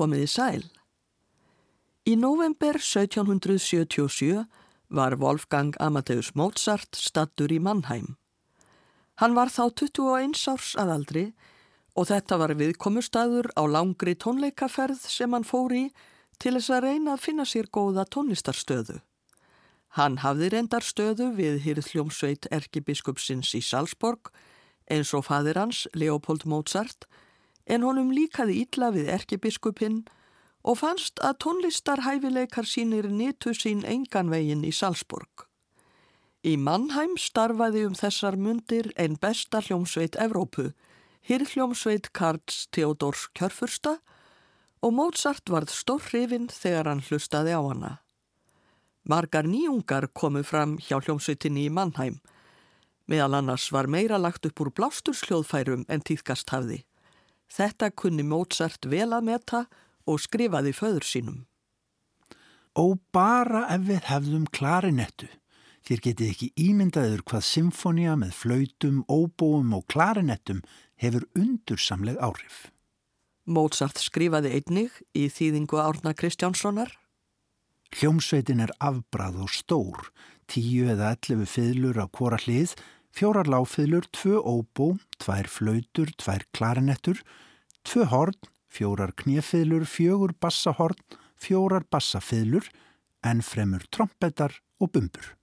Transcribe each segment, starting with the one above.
Komiði sæl. Í november 1777 var Wolfgang Amadeus Mozart stattur í Mannheim. Hann var þá 21 árs aðaldri og þetta var viðkomustadur á langri tónleikaferð sem hann fór í til þess að reyna að finna sér góða tónlistarstöðu. Hann hafði reyndar stöðu við hýrðljómsveit erkibiskupsins í Salzborg eins og fadir hans, Leopold Mozart, en honum líkaði ítla við erkibiskupinn og fannst að tónlistarhæfileikar sínir nýtu sín enganvegin í Salzburg. Í Mannheim starfaði um þessar mundir einn besta hljómsveit Evrópu, hirrhljómsveit Karls Theodors Kjörfursta og Mozart varð stór hrifin þegar hann hlustaði á hana. Margar nýjungar komu fram hjá hljómsveitinni í Mannheim, meðal annars var meira lagt upp úr blástursljóðfærum en týðkast hafði. Þetta kunni Mozart vel að meta og skrifaði föður sínum. Ó bara ef við hefðum klarinettu. Þér getið ekki ímyndaður hvað symfónia með flautum, óbóum og klarinettum hefur undursamleg áhrif. Mozart skrifaði einnig í þýðingu Árna Kristjánssonar. Hljómsveitin er afbrað og stór, tíu eða ellefu fiðlur á hvora hlið, fjórar láfiðlur, tvö óbó, tvær flautur, tvær klarinettur, tvö horn, fjórar kniefiðlur, fjögur bassahorn, fjórar bassafiðlur, en fremur trompetar og bumbur.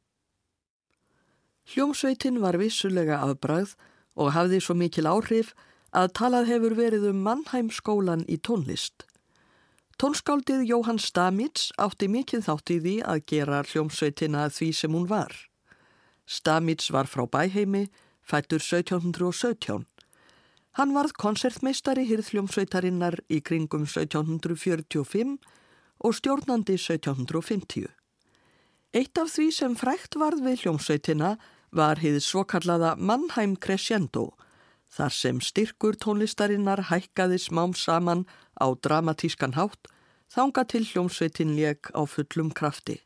Hljómsveitin var vissulega afbræð og hafði svo mikil áhrif að talað hefur verið um Mannheim skólan í tónlist. Tónskáldið Jóhann Stamitz átti mikið þátt í því að gera hljómsveitina því sem hún var. Stamitz var frá bæheimi, fættur 1717. Hann varð konsertmeistari hirðljómsveitarinnar í kringum 1745 og stjórnandi 1750. Eitt af því sem frækt varð við hljómsveitina var hið svokallaða Mannheim Crescendo, þar sem styrkur tónlistarinnar hækkaði smám saman á dramatískan hátt þanga til hljómsveitin leik á fullum krafti.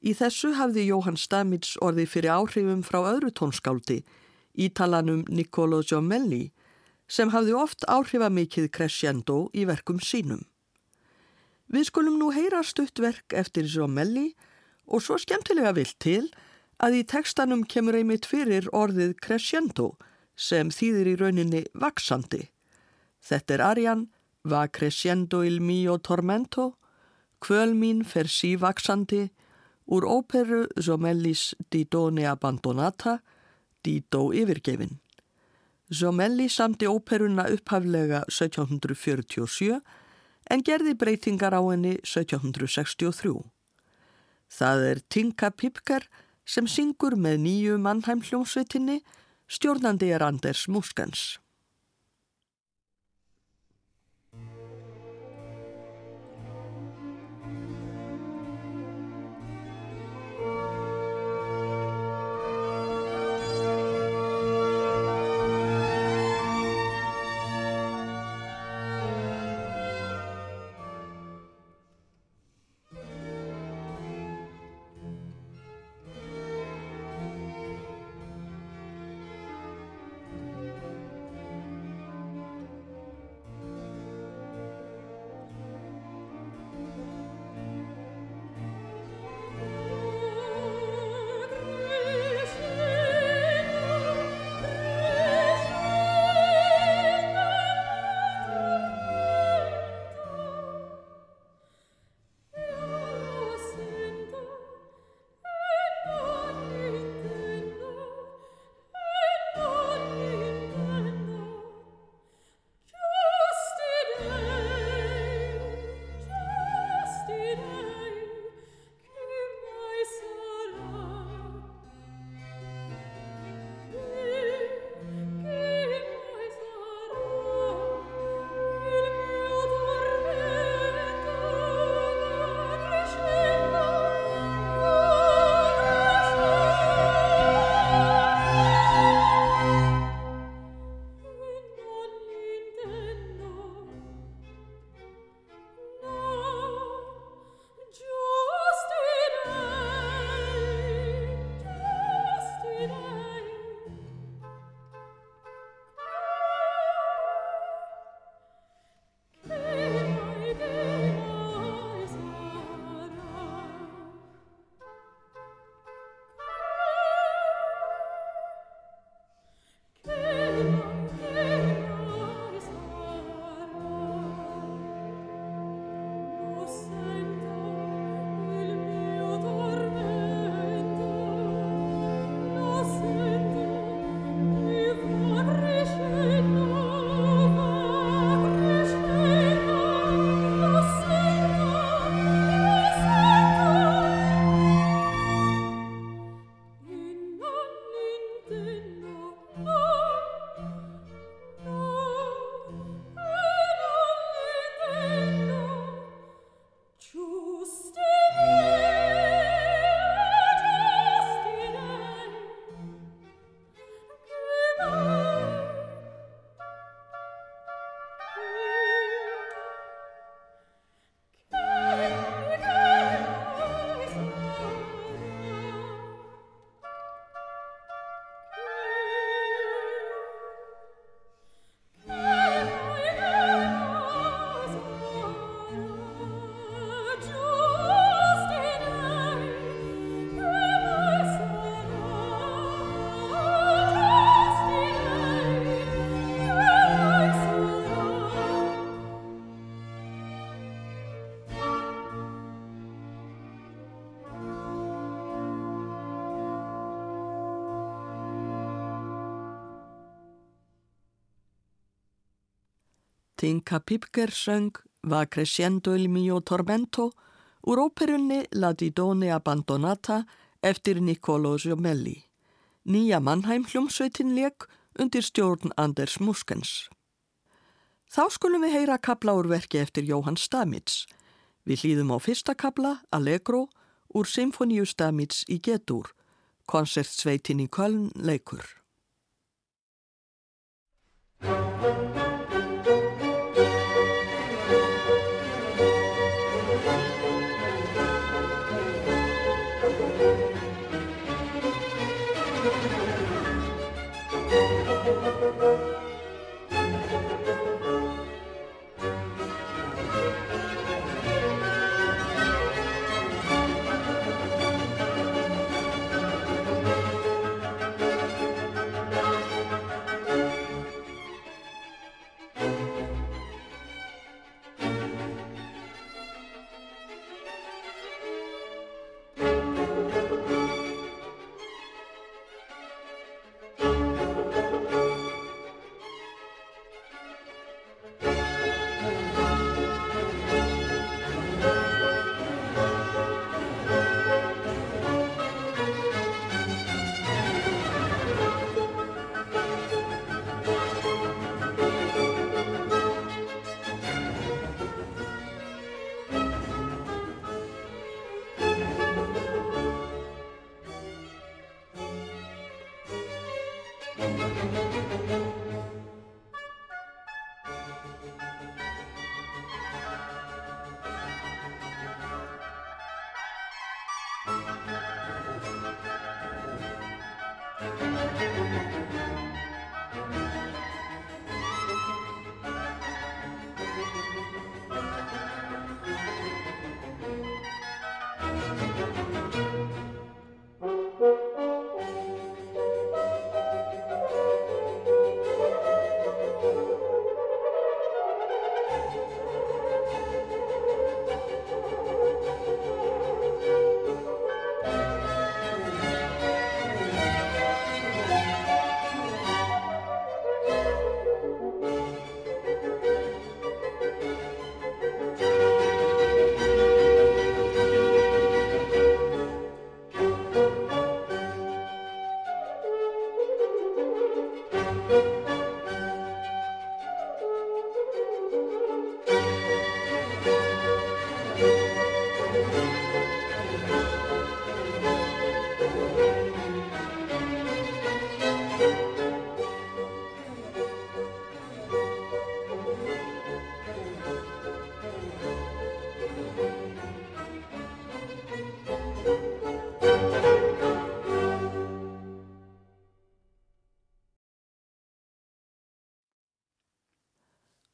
Í þessu hafði Jóhann Stamitz orði fyrir áhrifum frá öðru tónskáldi ítalanum Niccolo Giomelli sem hafði oft áhrifamikið crescendo í verkum sínum. Við skulum nú heyra stuttverk eftir Giomelli og svo skemmtilega vilt til að í tekstanum kemur einmitt fyrir orðið crescendo sem þýðir í rauninni vaksandi. Þetta er arjan Va crescendo il mio tormento, kvöl mín fer sívaksandi úr óperu Giomellis Di Done Abbandonata Dító yfirgefin. Zomelli samti óperuna upphaflega 1747 en gerði breytingar á henni 1763. Það er Tinka Pipkar sem syngur með nýju mannheim hljómsveitinni, stjórnandi er Anders Muskans. Tinka Pipker söng Va crescendo il mio tormento úr óperunni La Didone Abbandonata eftir Niccolo Giomelli. Nýja Mannheim hljómsveitin leik undir stjórn Anders Muskens. Þá skulum við heyra kabla úr verki eftir Jóhann Stamitz. Við hlýðum á fyrsta kabla, Allegro, úr Symfoníu Stamitz í Getur, koncertsveitin í Köln leikur.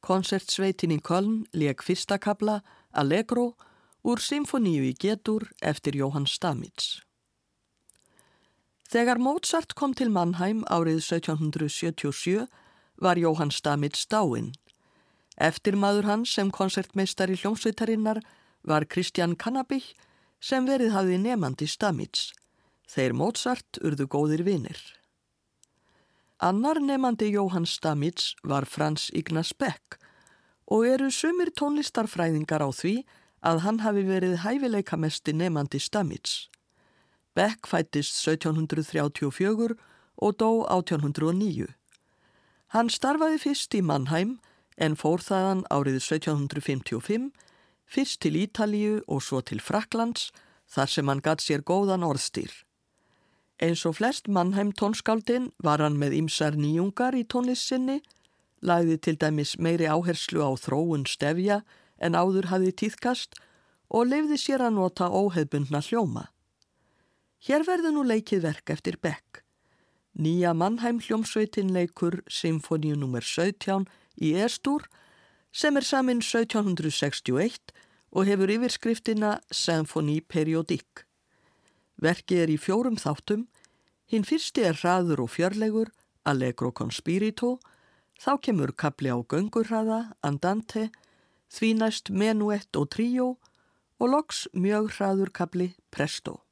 Konsertsveitin í Köln leik fyrsta kabla Allegro úr Symfoníu í Getur eftir Jóhann Stamitz. Þegar Mozart kom til Mannheim árið 1777 var Jóhann Stamitz dáinn. Eftir maður hans sem konsertmeistar í hljómsveitarinnar var Kristján Kannabich sem verið hafði nefandi Stamitz. Þeir Mozart urðu góðir vinir. Annar nefandi Jóhann Stamitz var Frans Ignas Beck og eru sumir tónlistarfræðingar á því að hann hafi verið hæfileikamesti nefandi Stamitz. Beck fættist 1734 og dó 1809. Hann starfaði fyrst í Mannheim en fór þaðan árið 1755, fyrst til Ítalíu og svo til Fraklands þar sem hann gatt sér góðan orðstýr. Eins og flest Mannheim tónskáldin var hann með ymsar nýjungar í tónlissinni, lagði til dæmis meiri áherslu á þróun stefja en áður hafi tíðkast og lefði sér að nota óheðbundna hljóma. Hér verður nú leikið verk eftir Beck. Nýja Mannheim hljómsveitin leikur Symfóníu nr. 17 í Estúr sem er samin 1761 og hefur yfirskriftina Symfóní periodík. Verkið er í fjórum þáttum, hinn fyrsti er hraður og fjörlegur, Allegro con spirito, þá kemur kapli á göngurhraða, andante, því næst menuett og tríó. Og loks mjög hraður kapli presto.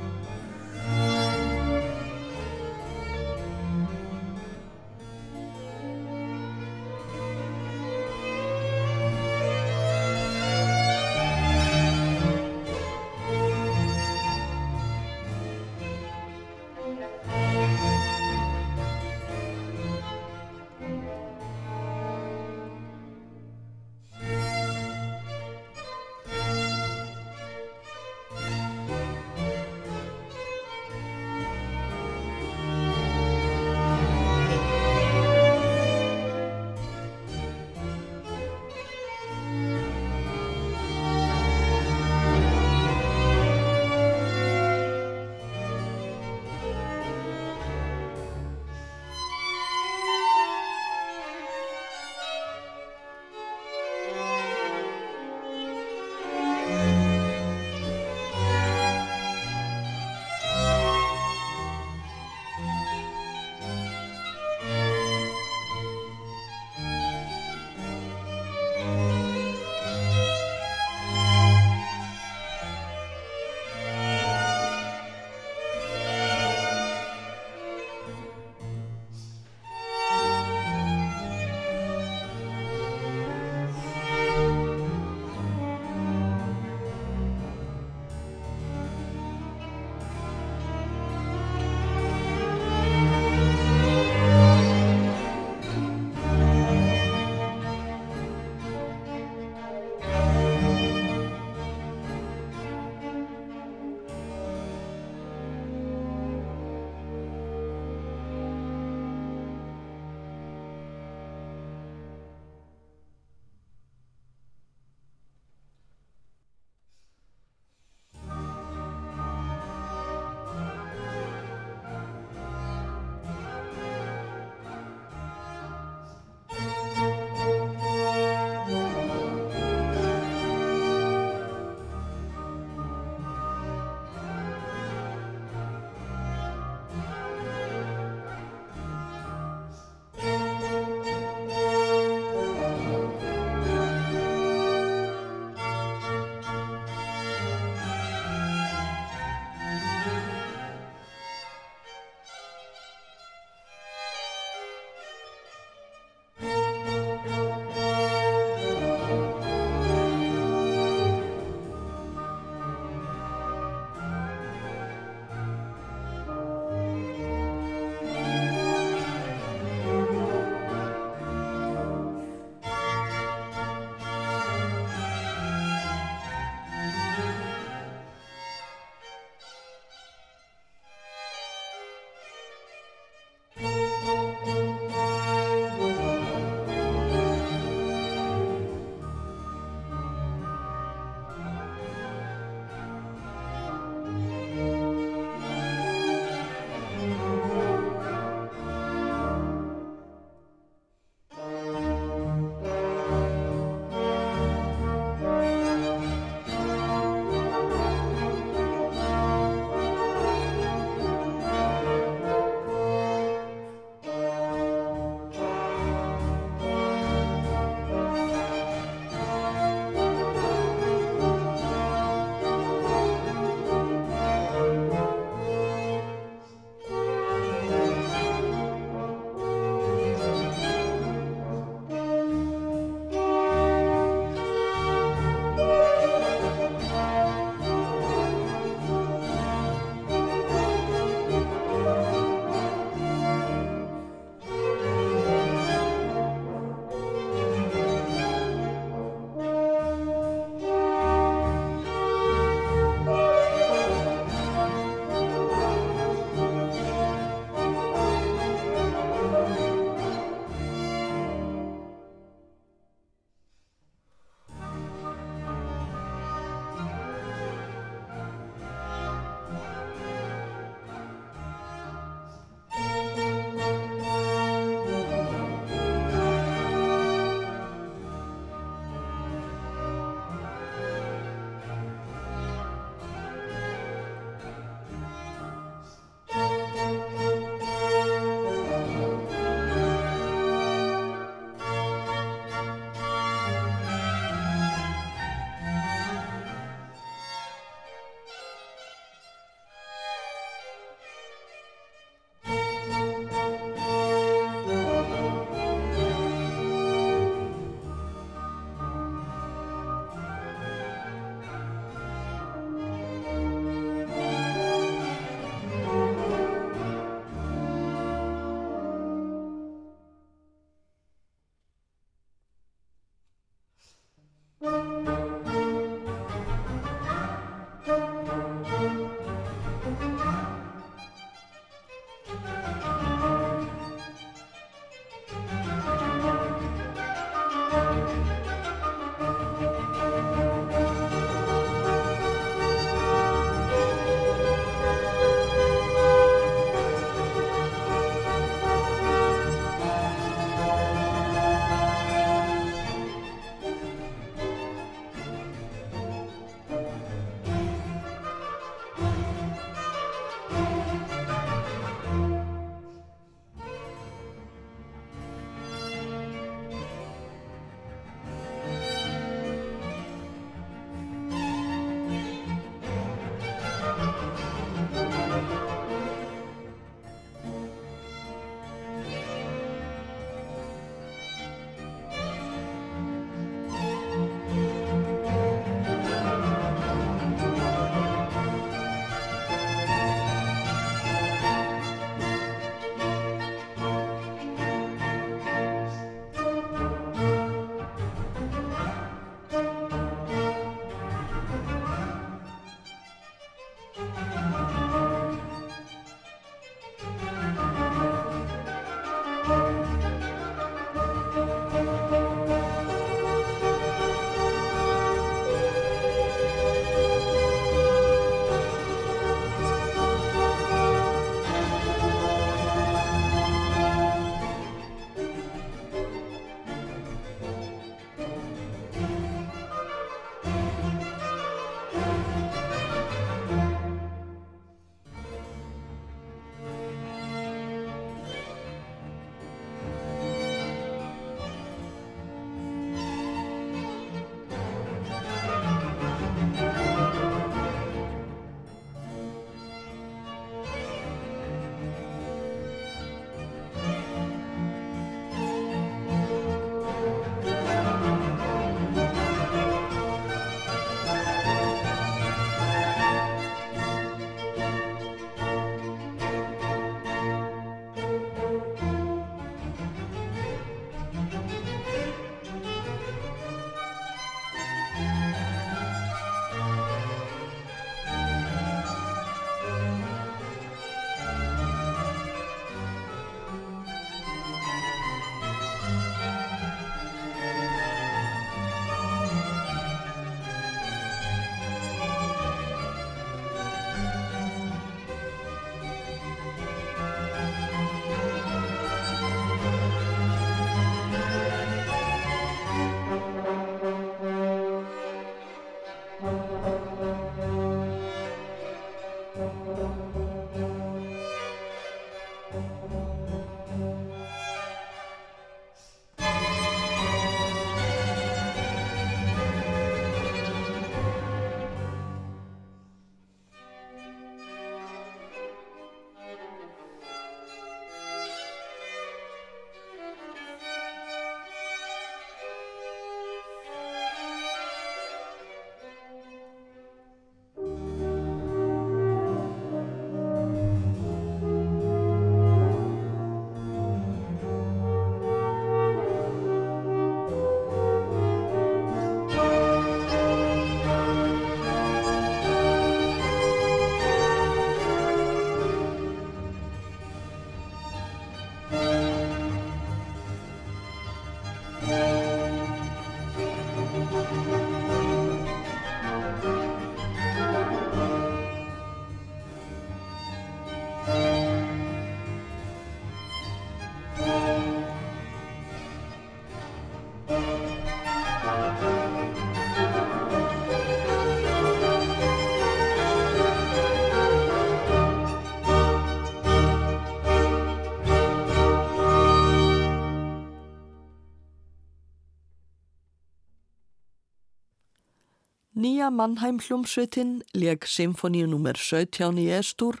Nýja Mannheim hljómsveitin leg symfoníu nr. 17 í Estur,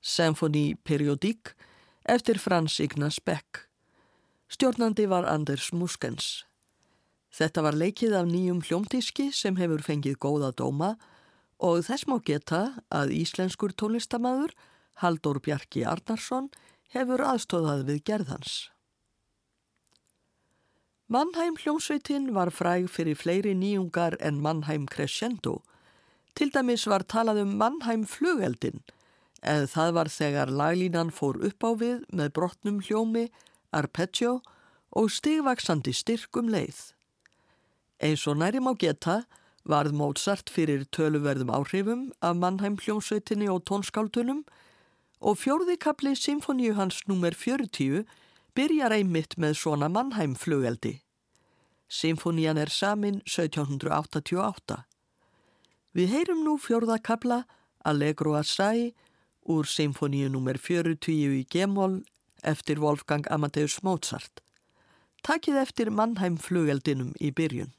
Symfóni Periodík, eftir Frans Ignas Beck. Stjórnandi var Anders Muskens. Þetta var leikið af nýjum hljómtíski sem hefur fengið góða dóma og þess má geta að íslenskur tónlistamæður Haldur Bjarki Arnarsson hefur aðstóðað við gerðans. Mannheim hljómsveitin var fræg fyrir fleiri nýjungar en Mannheim Crescendo. Til dæmis var talað um Mannheim flugeldin, eða það var þegar laglínan fór upp á við með brotnum hljómi, arpeggio og stigvaksandi styrkum leið. Eins og næri má geta varð Mozart fyrir töluverðum áhrifum af Mannheim hljómsveitinni og tónskáldunum og fjórðikabli symfoníu hans nr. 40 byrjar einmitt með svona Mannheim flugeldi. Symfónían er samin 1788. Við heyrum nú fjórðakabla Allegro Assai úr Symfóníu nr. 40 í Gemol eftir Wolfgang Amadeus Mozart. Takið eftir Mannheim flugeldinum í byrjun.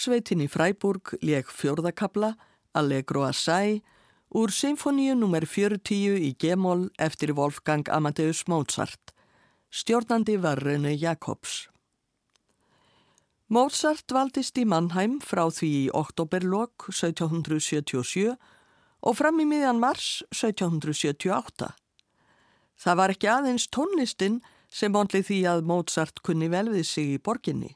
Barokksveitin í Fræburg leg fjörðakabla, Allegro Assai úr symfoníu nr. 40 í Gemol eftir Wolfgang Amadeus Mozart. Stjórnandi var Rene Jacobs. Mozart valdist í Mannheim frá því í oktoberlokk 1777 og fram í miðjan mars 1778. Það var ekki aðeins tónlistin sem ondli því að Mozart kunni vel við sig í borginni.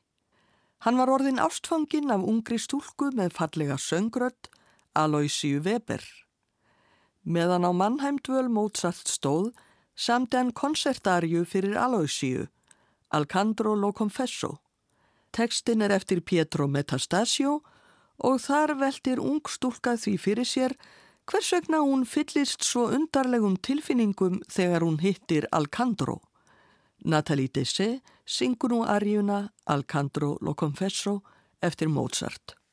Hann var orðin ástfangin af ungri stúlku með fallega söngrödd, Aloysiu Weber. Meðan á Mannheimdvöl Mozart stóð, samti hann konsertarju fyrir Aloysiu, Alcandro lo Confesso. Tekstin er eftir Pietro Metastasio og þar veldir ung stúlka því fyrir sér hvers vegna hún fyllist svo undarlegum tilfinningum þegar hún hittir Alcandro. Natalie Dessé syngur nú arjuna Alcandro lo Confesso eftir Mozart.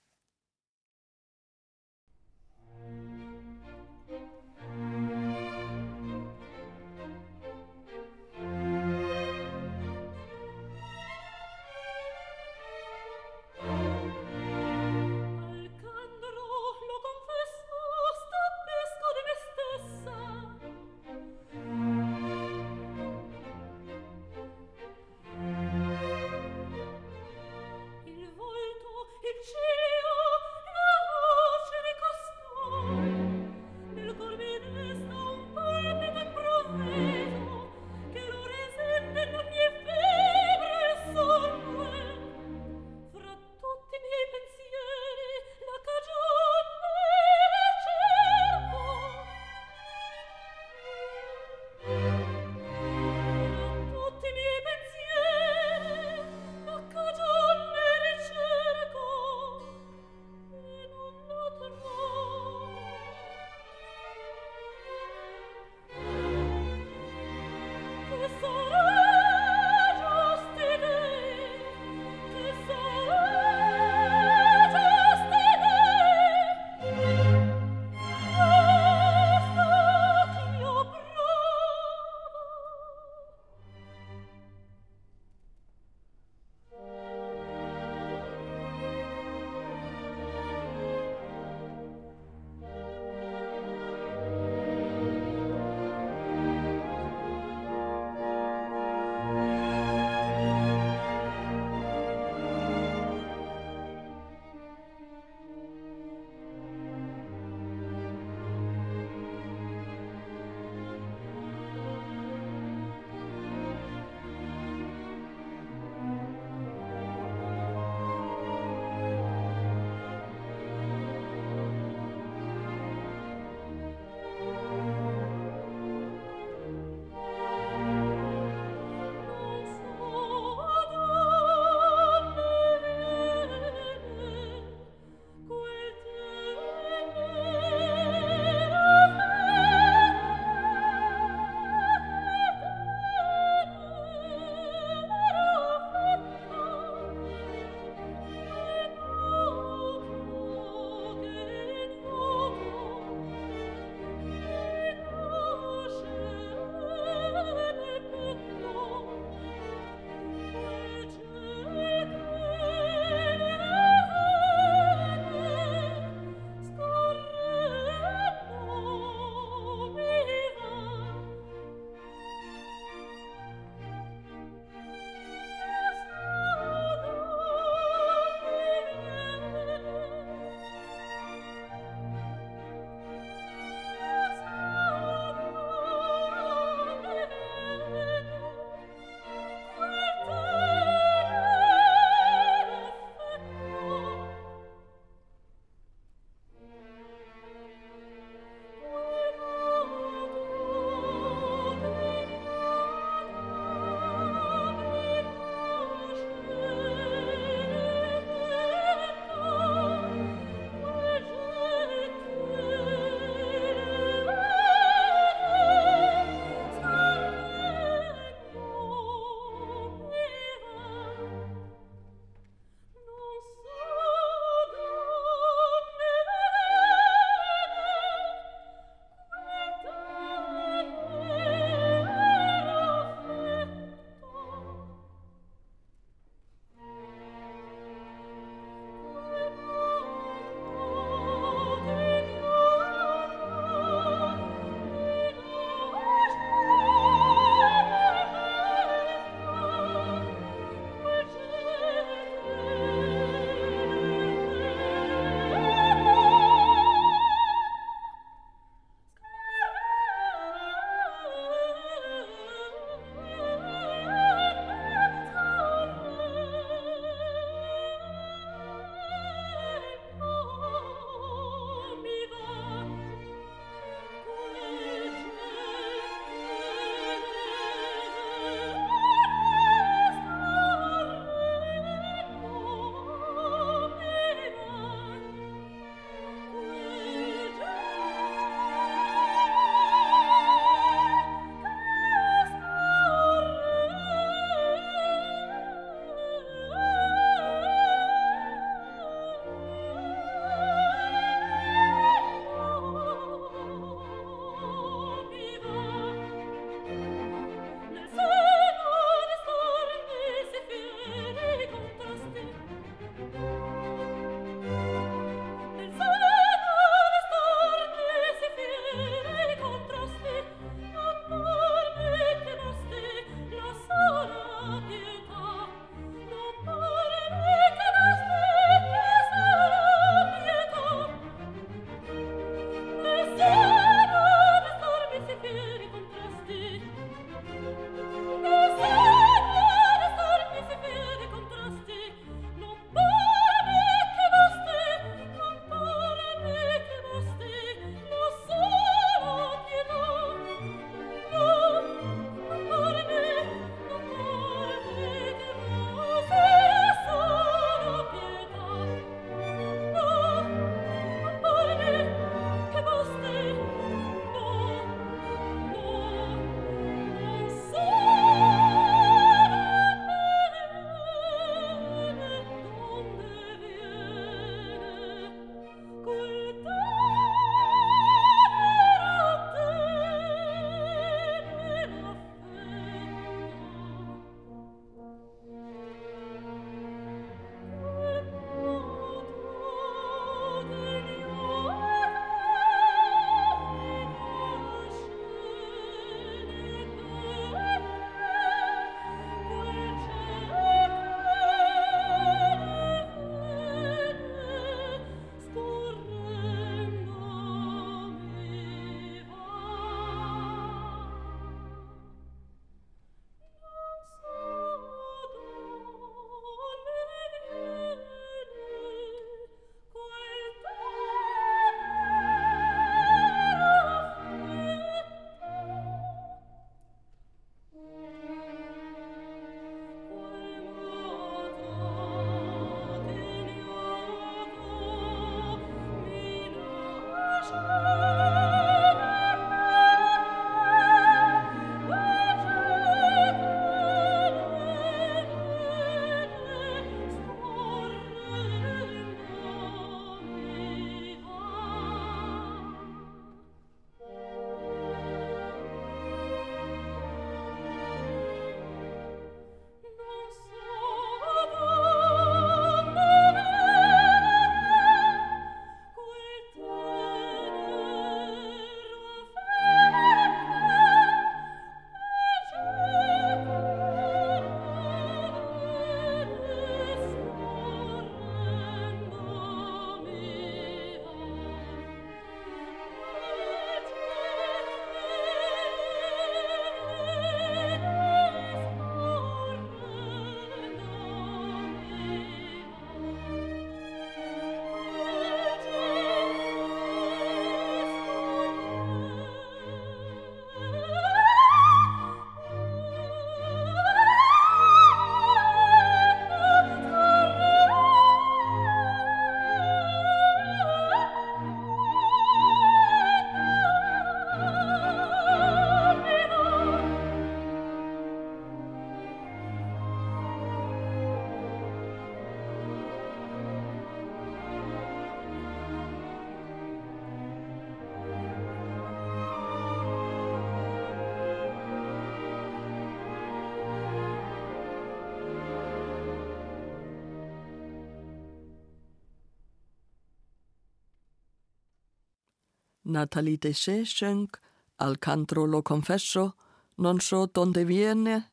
Natalie Dessé söng Alcandro lo confesso, Non so donde viene,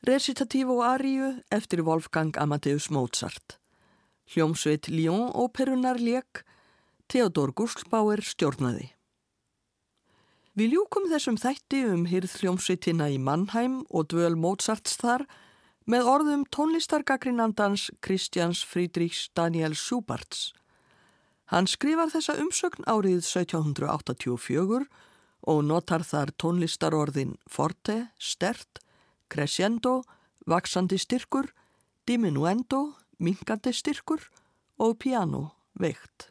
recitativo ariu eftir Wolfgang Amadeus Mozart. Hljómsveit Lyon-óperunar leik, Theodor Gúslbáer stjórnaði. Við ljúkum þessum þætti um hýrð hljómsveitina í Mannheim og dvöl Mozarts þar með orðum tónlistargagrinandans Kristjans Friedrichs Daniel Schuberts. Hann skrifar þessa umsögn árið 1784 og notar þar tónlistarorðin forte, stert, crescendo, vaksandi styrkur, diminuendo, minkandi styrkur og piano, veikt.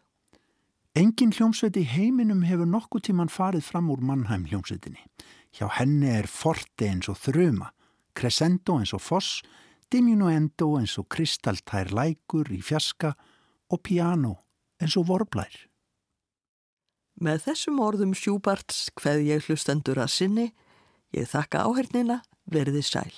Engin hljómsveit í heiminum hefur nokkuð tíman farið fram úr Mannheim hljómsveitinni. Hjá henni er forte eins og þruma, crescendo eins og foss, diminuendo eins og kristaltær lækur í fjaska og piano eins og vorblær. Með þessum orðum sjúbarts hveð ég hlustendur að sinni, ég þakka áhernina, verði sæl.